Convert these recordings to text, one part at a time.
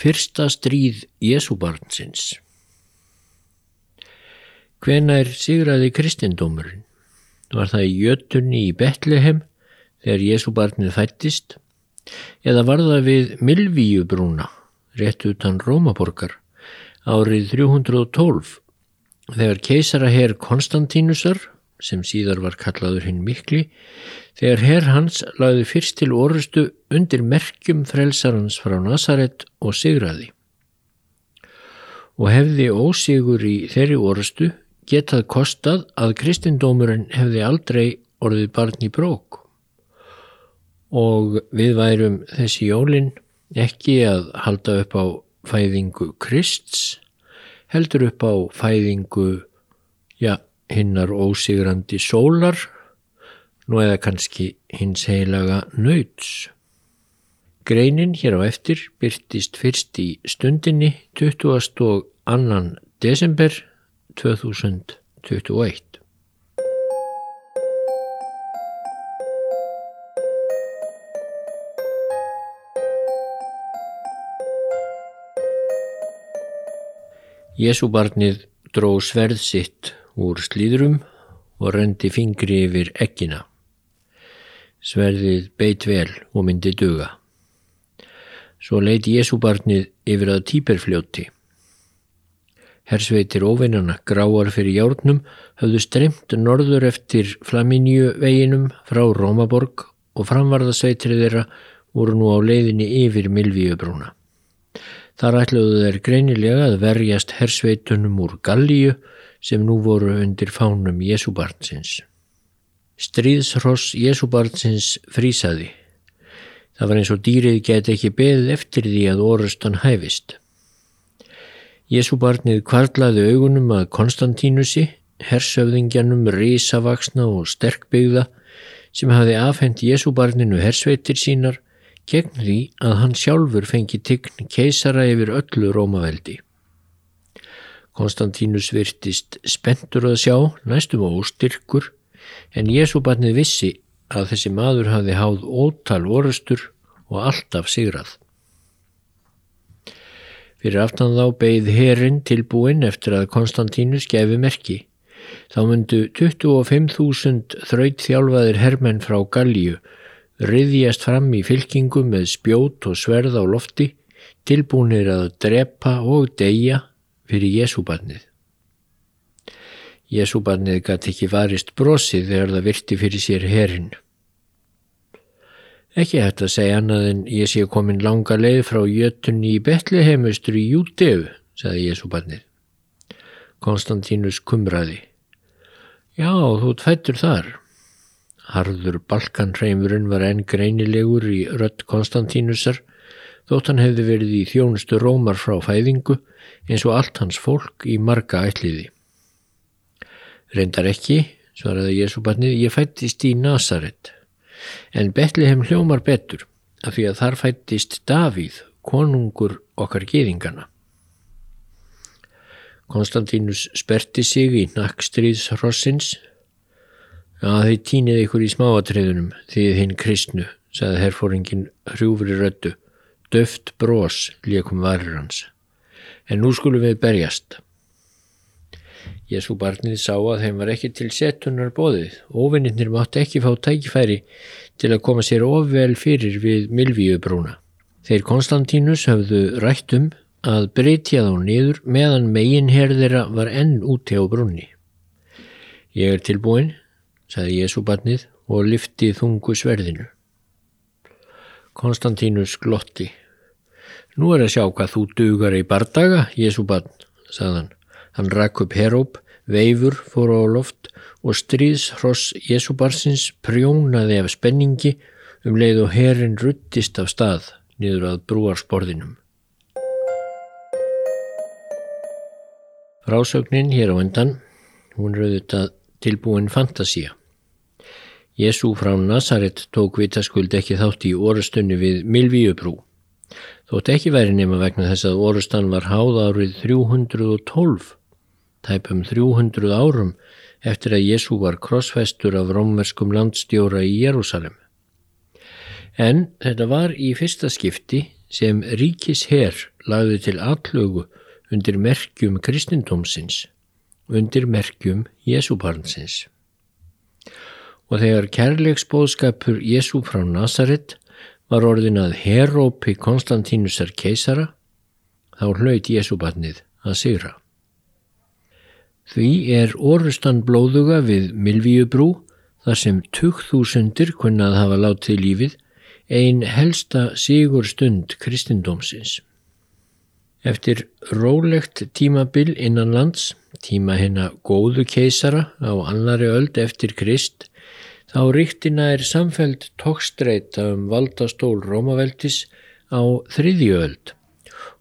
Fyrsta stríð Jésúbarnsins Hvenær sigraði kristindómurinn? Var það í jötunni í Betlehem þegar Jésúbarnið fættist? Eða var það við Milvíubrúna, rétt utan Rómaborgar, árið 312 þegar keisaraherr Konstantínusar, sem síðar var kallaður hinn mikli, þegar herr hans lagði fyrst til orustu undir merkjum frelsarans frá Nazaret og sigraði. Og hefði ósigur í þeirri orustu getað kostað að kristindómurinn hefði aldrei orðið barn í brók og við værum þessi jólinn ekki að halda upp á fæðingu Krists heldur upp á fæðingu ja, hinnar ósigrandi sólar nú eða kannski hins heilaga nauts. Greinin hér á eftir byrtist fyrst í stundinni 22. desember 2021. Jésúbarnið dró sverð sitt úr slíðrum og rendi fingri yfir ekkina. Sverðið beitt vel og myndi duga. Svo leiti Jésúbarnið yfir að týperfljóti. Hersveitir óvinnana gráar fyrir járnum höfðu streymt norður eftir Flaminju veginum frá Rómaborg og framvarðasveitir þeirra voru nú á leiðinni yfir Milvíubrúna. Þar ætluðu þeir greinilega að verjast hersveitunum úr Gallíu sem nú voru undir fánum Jésúbarnsins. Stríðsross Jésúbarnsins frísaði. Það var eins og dýrið geti ekki beðið eftir því að orustan hæfist. Jésúbarnið kvarlaði augunum að Konstantínusi, hersöfðingjanum risavaksna og sterkbyggða sem hafi afhengt Jésúbarninu hersveitir sínar gegn því að hann sjálfur fengi tign keisara yfir öllu Rómaveldi. Konstantínus virtist spentur að sjá, næstum og óstyrkur, en Jésúbarnið vissi að þessi maður hafi háð ótal orustur og alltaf sigrað. Fyrir aftan þá beigð herin tilbúin eftir að Konstantínus gefi merki. Þá myndu 25.000 þraut þjálfaðir hermenn frá Gallíu riðjast fram í fylkingu með spjót og sverð á lofti tilbúinir að drepa og deyja fyrir Jésúbarnið. Jésúbarnið gæti ekki varist brosið þegar það virti fyrir sér herin. Ekki hægt að segja annað en ég sé komin langa leið frá jötunni í Betlehemustur í Júteu, sagði Jésúbarnið. Konstantínus kumraði. Já, þú tfættur þar. Harður Balkanreimurinn var enn greinilegur í rött Konstantínusar, þótt hann hefði verið í þjónustu rómar frá fæðingu eins og allt hans fólk í marga ætliði. Reyndar ekki, svaraði Jésúbarnið, ég fættist í Nazaret en Betlehem hljómar betur af því að þar fættist Davíð, konungur okkar geðingana. Konstantínus sperti sig í nakkstríðsrossins að þið týnið ykkur í smáatriðunum þið hinn kristnu, sagði herfóringin hrjúfri röttu, döft brós líkum varir hans. En nú skulum við berjast. Jésu barnið sá að þeim var ekki til setunar bóðið. Óvinnir mátti ekki fá tækifæri til að koma sér ofvel fyrir við Milvíubrúna. Þeir Konstantínus hafðu rætt um að breytja þá niður meðan meginherðira var enn úti á brúnni. Ég er tilbúin, saði Jésu barnið og lyfti þungu sverðinu. Konstantínus glotti. Nú er að sjá hvað þú dugar í bardaga, Jésu barn, sagðan. Hann rakk upp heróp, veifur fór á loft og stríðshross Jésúbarsins prjónaði af spenningi um leið og herin ruttist af stað niður að brúarsporðinum. Frásögnin hér á endan, hún er auðvitað tilbúin fantasía. Jésú frá Nazaret tók vitaskuld ekki þátt í orustunni við Milvíubrú. Þótt ekki væri nema vegna þess að orustan var háð árið 312 tæpum 300 árum eftir að Jésu var krossfestur af rómverskum landstjóra í Jérúsalem. En þetta var í fyrsta skipti sem ríkis herr lagði til allögu undir merkjum kristindómsins, undir merkjum Jésúbarnsins. Og þegar kærleiksbóðskapur Jésú frá Nazaret var orðin að herópi Konstantínusar keisara, þá hlaut Jésúbarnið að sigra. Því er orustan blóðuga við Milvíubrú þar sem 2000 kunnað hafa látið lífið ein helsta sigur stund kristindómsins. Eftir rólegt tímabil innan lands, tíma hennar góðu keisara á annari öld eftir Krist, þá ríktina er samfeld tókstreita um valdastól Rómaveldis á þriðju öld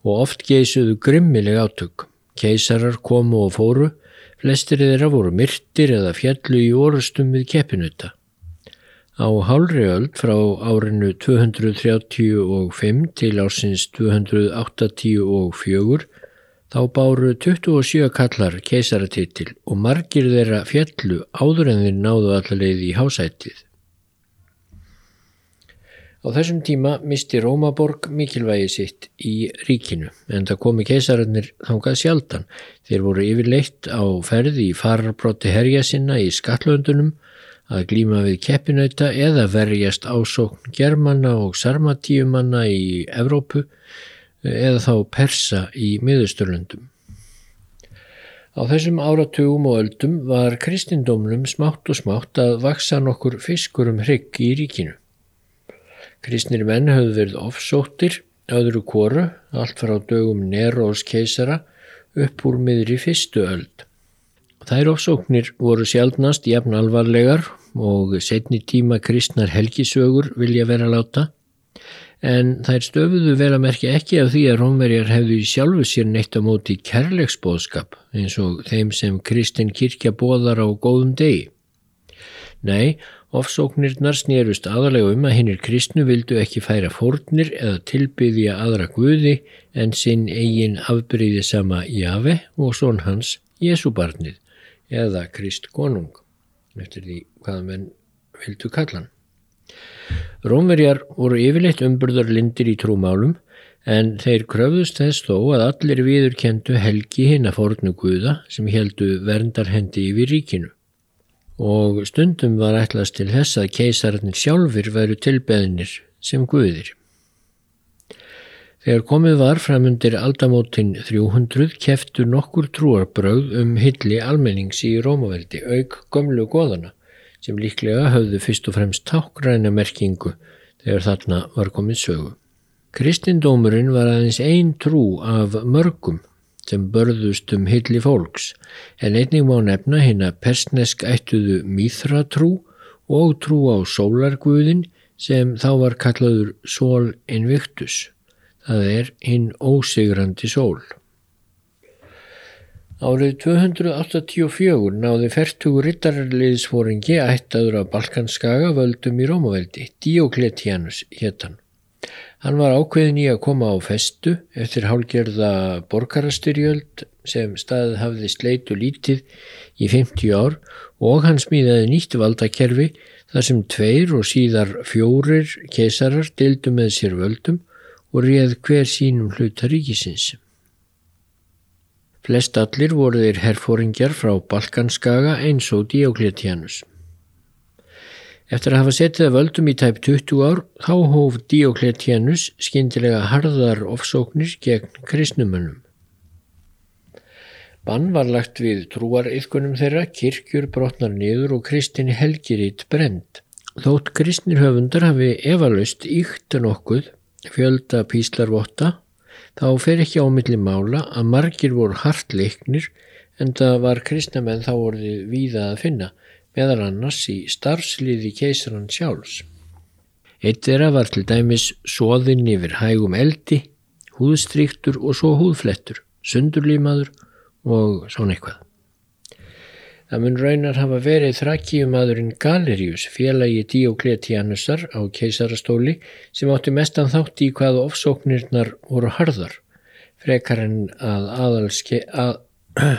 og oft geysuðu grimmileg átök. Keisarar komu og fóru, flestir þeirra voru myrtir eða fjallu í orustum við keppinuta. Á hálri öld frá árinu 235 til ársins 284 þá báru 27 kallar keisaratitil og margir þeirra fjallu áður en þeir náðu allarleið í hásætið. Á þessum tíma misti Rómaborg mikilvægi sitt í ríkinu en það komi keisararnir þangað sjaldan. Þeir voru yfirleitt á ferði í fararbrotti herja sinna í skallöndunum að glíma við keppinauta eða verjast ásókn germanna og sarmatíumanna í Evrópu eða þá persa í miðusturlundum. Á þessum áratugum og öldum var kristindómnum smátt og smátt að vaksa nokkur fiskur um hrygg í ríkinu. Kristnir menn höfðu verið ofsóttir, öðru kóru, allt frá dögum Neros keisara upp úr miðri fyrstu öld. Þær ofsóknir voru sjálfnast jafn alvarlegar og setni tíma kristnar helgisögur vilja vera láta en þær stöfuðu vel að merkja ekki af því að rómverjar hefðu sjálfu sér neitt á móti kærleiksbóðskap eins og þeim sem kristin kirkja bóðar á góðum degi. Nei, ofsóknirnar snýrust aðalega um að hinnir kristnu vildu ekki færa fórnir eða tilbyðja aðra guði en sinn eigin afbyrðið sama Jave og són hans Jésúbarnið eða Krist konung eftir því hvaða menn vildu kallan. Rómverjar voru yfirleitt umburðarlindir í trúmálum en þeir kröfðust þess þó að allir viðurkendu helgi hinn að fornu guða sem heldu verndarhendi yfir ríkinu. Og stundum var ætlast til þess að keisararnir sjálfur veru tilbeðnir sem guðir. Þegar komið var framundir aldamótin 300 keftu nokkur trúarbröð um hilli almennings í Rómaveldi auk gömlu goðana sem líklega höfðu fyrst og fremst tákræna merkingu þegar þarna var komið sögu. Kristindómurinn var aðeins einn trú af mörgum sem börðust um hilli fólks en einnig má nefna hérna persnesk ættuðu mýþra trú og trú á sólarguðin sem þá var kallaður Sol Invictus það er hinn ósigrandi sól. Árið 284 náði fertugur rittarliðsfóringi ættaður af Balkanskaga völdum í Rómaveldi, Diokletianus héttan. Hann var ákveðin í að koma á festu eftir hálgerða borgarastyrjöld sem staðið hafði sleitu lítið í 50 ár og hann smíðaði nýtt valdakerfi þar sem tveir og síðar fjórir keisarar dildu með sér völdum og réð hver sínum hluta ríkisins. Flest allir voru þeir herfóringjar frá Balkanskaga eins og Diokletianus. Eftir að hafa setið að völdum í tæp 20 ár þá hóf Diokletianus skindilega harðar ofsóknir gegn kristnumönnum. Bann var lagt við trúariðkunum þeirra, kirkjur brotnar niður og kristin helgiritt brend. Þótt kristnir höfundar hafi efalust íkt nokkuð fjölda píslarvotta þá fer ekki ámilli mála að margir voru hart leiknir en það var kristnamenn þá voruð víða að finna meðal annars í starfsliði keisaran sjálfs. Eitt þeirra var til dæmis soðinn yfir hægum eldi, húðstryktur og svo húðflettur, sundurlímaður og svona eitthvað. Það mun raunar hafa verið þrakkíumadurinn Galerius, félagi Diokletianusar á keisarastóli sem átti mestan þátt í hvað ofsóknirnar voru harðar, frekar en að aðalske að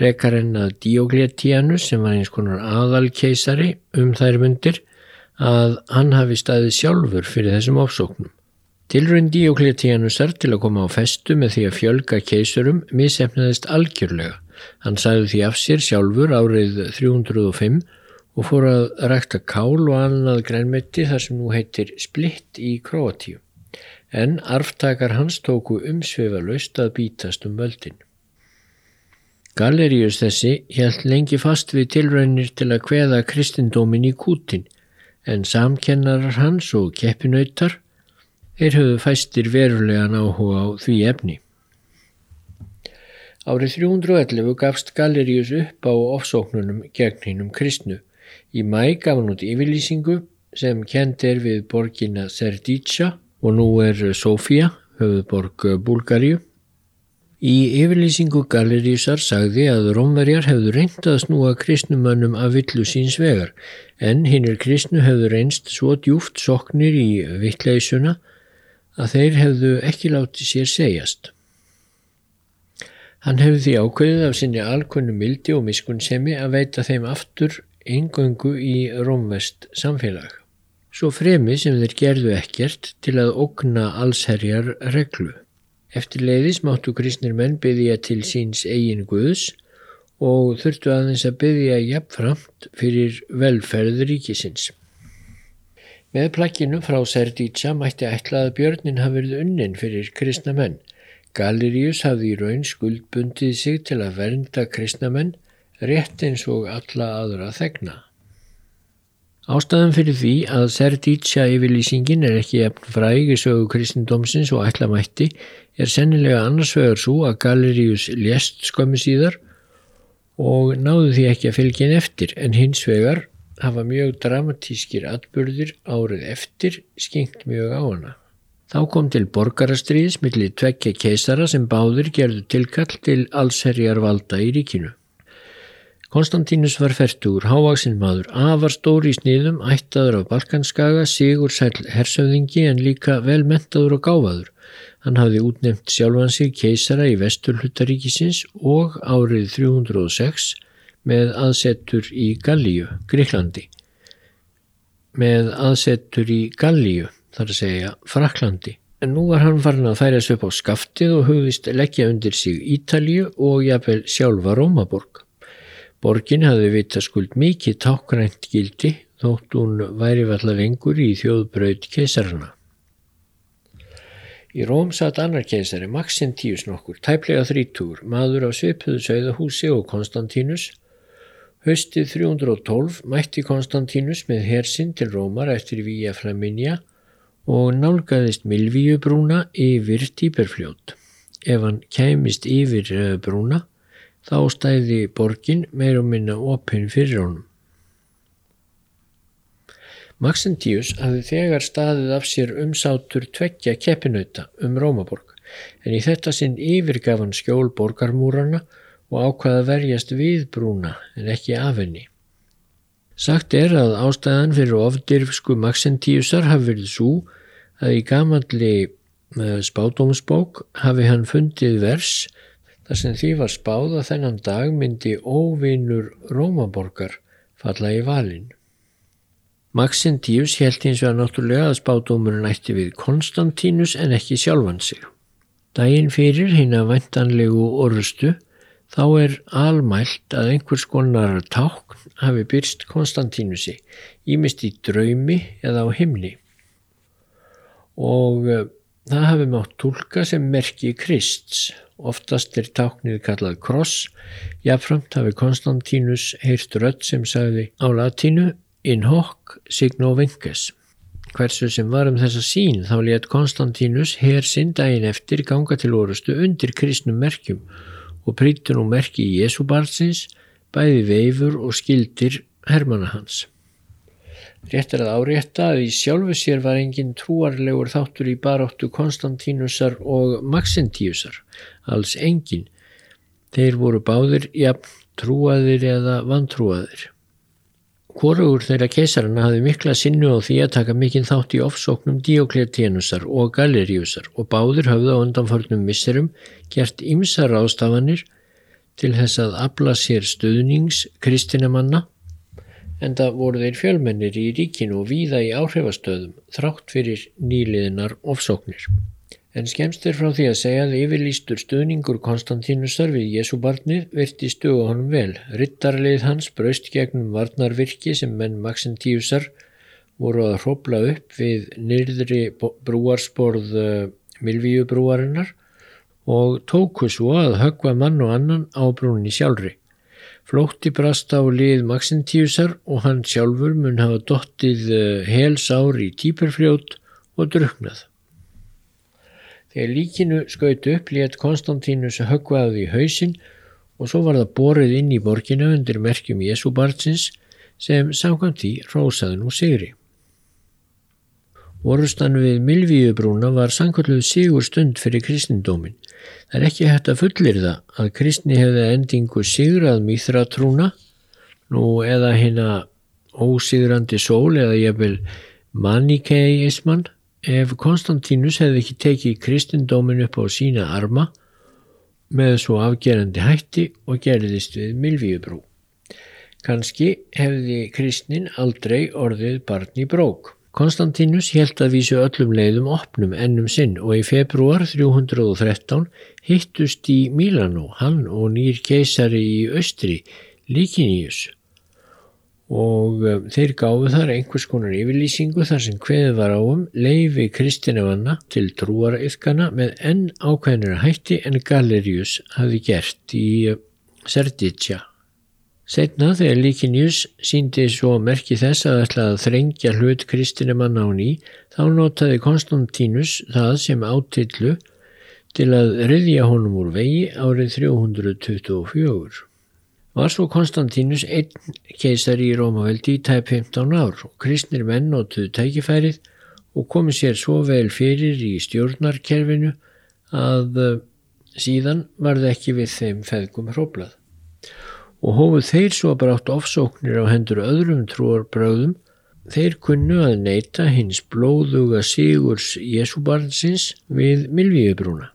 frekar en að Diokletianus sem var eins konar aðalkeisari um þær myndir að hann hafi staðið sjálfur fyrir þessum ofsóknum Tilraun Diokletíanusar til að koma á festu með því að fjölga keisurum misefnaðist algjörlega. Hann sagði því af sér sjálfur árið 305 og fór að rækta kál og annað grænmetti þar sem nú heitir Splitt í Kroatíu. En arftakar hans tóku umsvefa laust að bítast um völdin. Galerius þessi held lengi fast við tilraunir til að kveða kristindómin í kútin en samkennarar hans og keppinautar Þeir höfðu fæstir verulegan áhuga á því efni. Árið 311 gafst Galerius upp á ofsóknunum gegn hinnum kristnu. Í mæ gaf hann út yfirlýsingu sem kend er við borgina Serdica og nú er Sofia, höfuborg Bulgaríu. Í yfirlýsingu Galeriusar sagði að Rómverjar hefðu reyndað snúa kristnumannum af villu síns vegar en hinnir kristnu hefðu reynst svo djúft soknir í vittleysuna að þeir hefðu ekki látið sér segjast. Hann hefði því ákveðið af sinni alkunnu mildi og miskunnsemi að veita þeim aftur eingöngu í rómvest samfélag. Svo fremi sem þeir gerðu ekkert til að okna allsherjar reglu. Eftir leiðis máttu kristnir menn byggja til síns eigin guðs og þurftu aðeins að byggja jafnframt fyrir velferð ríkisins. Með plakkinu frá Serdítsja mætti ætla að björnin hafi verið unnin fyrir kristna menn. Galerius hafði í raun skuldbundið sig til að vernda kristna menn rétt eins og alla aðra þegna. Ástæðan fyrir því að Serdítsja yfirlýsingin er ekki efn fræg í sögu kristindómsins og ætla mætti er sennilega annars vegar svo að Galerius lést skömmu síðar og náðu því ekki að fylgja henn eftir en hins vegar hafa mjög dramatískir atbyrðir árið eftir skengt mjög á hana. Þá kom til borgarastriðis millir tveggja keisara sem báður gerðu tilkall til allserjar valda í ríkinu. Konstantínus var færtugur, hávaksinn maður, afar stóri í sniðum, ættaður af Balkanskaga, sigur sæl hersöðingi en líka vel mentaður og gáfaður. Hann hafði útnefnt sjálfan sig keisara í vesturhlutaríkisins og árið 306 með aðsettur í Gallíu, Gríklandi, með aðsettur í Gallíu, þar að segja Fraklandi. En nú var hann farin að færa sig upp á skaftið og hugðist leggja undir sig Ítalíu og jafnvel sjálfa Rómaborg. Borgin hafði vita skuld mikið tákrænt gildi þótt hún væri valla lengur í þjóðbraut keisarana. Í Róm satt annar keisari Maxentíus nokkur, tæplega þrítúr, maður á svipuðu sögðahúsi og Konstantínus Haustið 312 mætti Konstantínus með hersinn til Rómar eftir Vía Flaminja og nálgæðist Milvíubrúna yfir Típerfljót. Ef hann kæmist yfir eh, brúna þá stæði borgin meir og minna opinn fyrir honum. Maxentíus hafði þegar staðið af sér umsátur tveggja keppinauta um Rómaborg en í þetta sinn yfirgaf hann skjól borgarmúrana og ákvaða verjast við brúna en ekki af henni. Sagt er að ástæðan fyrir ofdirfsku Maxentíusar hafi verið svo að í gamalli eh, spátumsbók hafi hann fundið vers þar sem því var spáð að þennan dag myndi óvinnur Rómaborgar falla í valin. Maxentíus held eins og að náttúrulega að spátumurinn ætti við Konstantínus en ekki sjálfan sig. Dægin fyrir hinn að vantanlegu orustu Þá er almælt að einhvers konar tákn hafi byrst Konstantínusi, ímist í draumi eða á himni og uh, það hafi mátt tólka sem merki Krists. Oftast er táknið kallað kross, jáfnframt hafi Konstantínus heyrt rödd sem sagði á latínu in hoc signo vinges. Hversu sem var um þessa sín þá létt Konstantínus hér sinn daginn eftir ganga til orustu undir kristnum merkjum og prýttu nú merki í Jésúbarnsins, bæði veifur og skildir hermana hans. Rétt er að árétta að í sjálfu sér var engin trúarlegur þáttur í baróttu Konstantínusar og Maxentíusar, alls engin. Þeir voru báðir jafn trúaðir eða vantrúaðir. Hvorugur þeirra keisarana hafði mikla sinnu á því að taka mikinn þátt í ofsóknum Diokletíanusar og Galeriusar og báðir hafði á undanförnum misserum gert ymsar ástafanir til þess að abla sér stöðnings kristinamanna en það voru þeir fjölmennir í ríkinu og víða í áhrifastöðum þrátt fyrir nýliðinar ofsóknir. En skemst er frá því að segja að yfirlýstur stuðningur Konstantínusar við Jésúbarnið virti stuga honum vel. Rittarlið hans braust gegnum varnarvirki sem menn Maxentíusar voru að hrópla upp við nyrðri brúarsporð eh, Milvíubrúarinnar og tóku svo að högva mann og annan á brúnni sjálfri. Flótti brast á lið Maxentíusar og hann sjálfur mun hafa dottið eh, hels ári í týperfljót og druknað. Þegar líkinu skautu upp létt Konstantínus höggvaði í hausin og svo var það borið inn í borginu undir merkjum Jésúbartsins sem samkvæmt því rósaði nú sigri. Orustan við Milvíubrúna var sankalluð sigur stund fyrir kristindómin. Það er ekki hægt að fullir það að kristni hefði endingu sigrað mýþratrúna nú eða hérna ósigrandi sól eða jafnvel manikeismann Ef Konstantínus hefði ekki tekið kristindómin upp á sína arma með svo afgerandi hætti og gerðist við Milvíubrú. Kanski hefði kristnin aldrei orðið barn í brók. Konstantínus held að vísu öllum leiðum opnum ennum sinn og í februar 313 hittust í Mílanó hann og nýr keisari í Östri, Líkiníus og um, þeir gáðu þar einhvers konar yfirlýsingu þar sem hveði var á um leifi Kristinavanna til trúarauðkana með enn ákveðnir hætti en Galerius hafi gert í uh, Serditsja. Setna þegar Líkinjus síndi svo merki þess að ætla að þrengja hlut Kristinavanna á ný þá notaði Konstantínus það sem átillu til að ryðja honum úr vegi árið 324. Var svo Konstantínus einn keisari í Rómaveldi í tæp 15 ár og kristnir menn notuðu tækifærið og komið sér svo vel fyrir í stjórnarkerfinu að eh, síðan var það ekki við þeim feðgum hróplað. Og hófuð þeir svo brátt ofsóknir á hendur öðrum trúarbröðum, þeir kunnu að neyta hins blóðuga sigurs Jésúbarnsins við Milvíubrúna.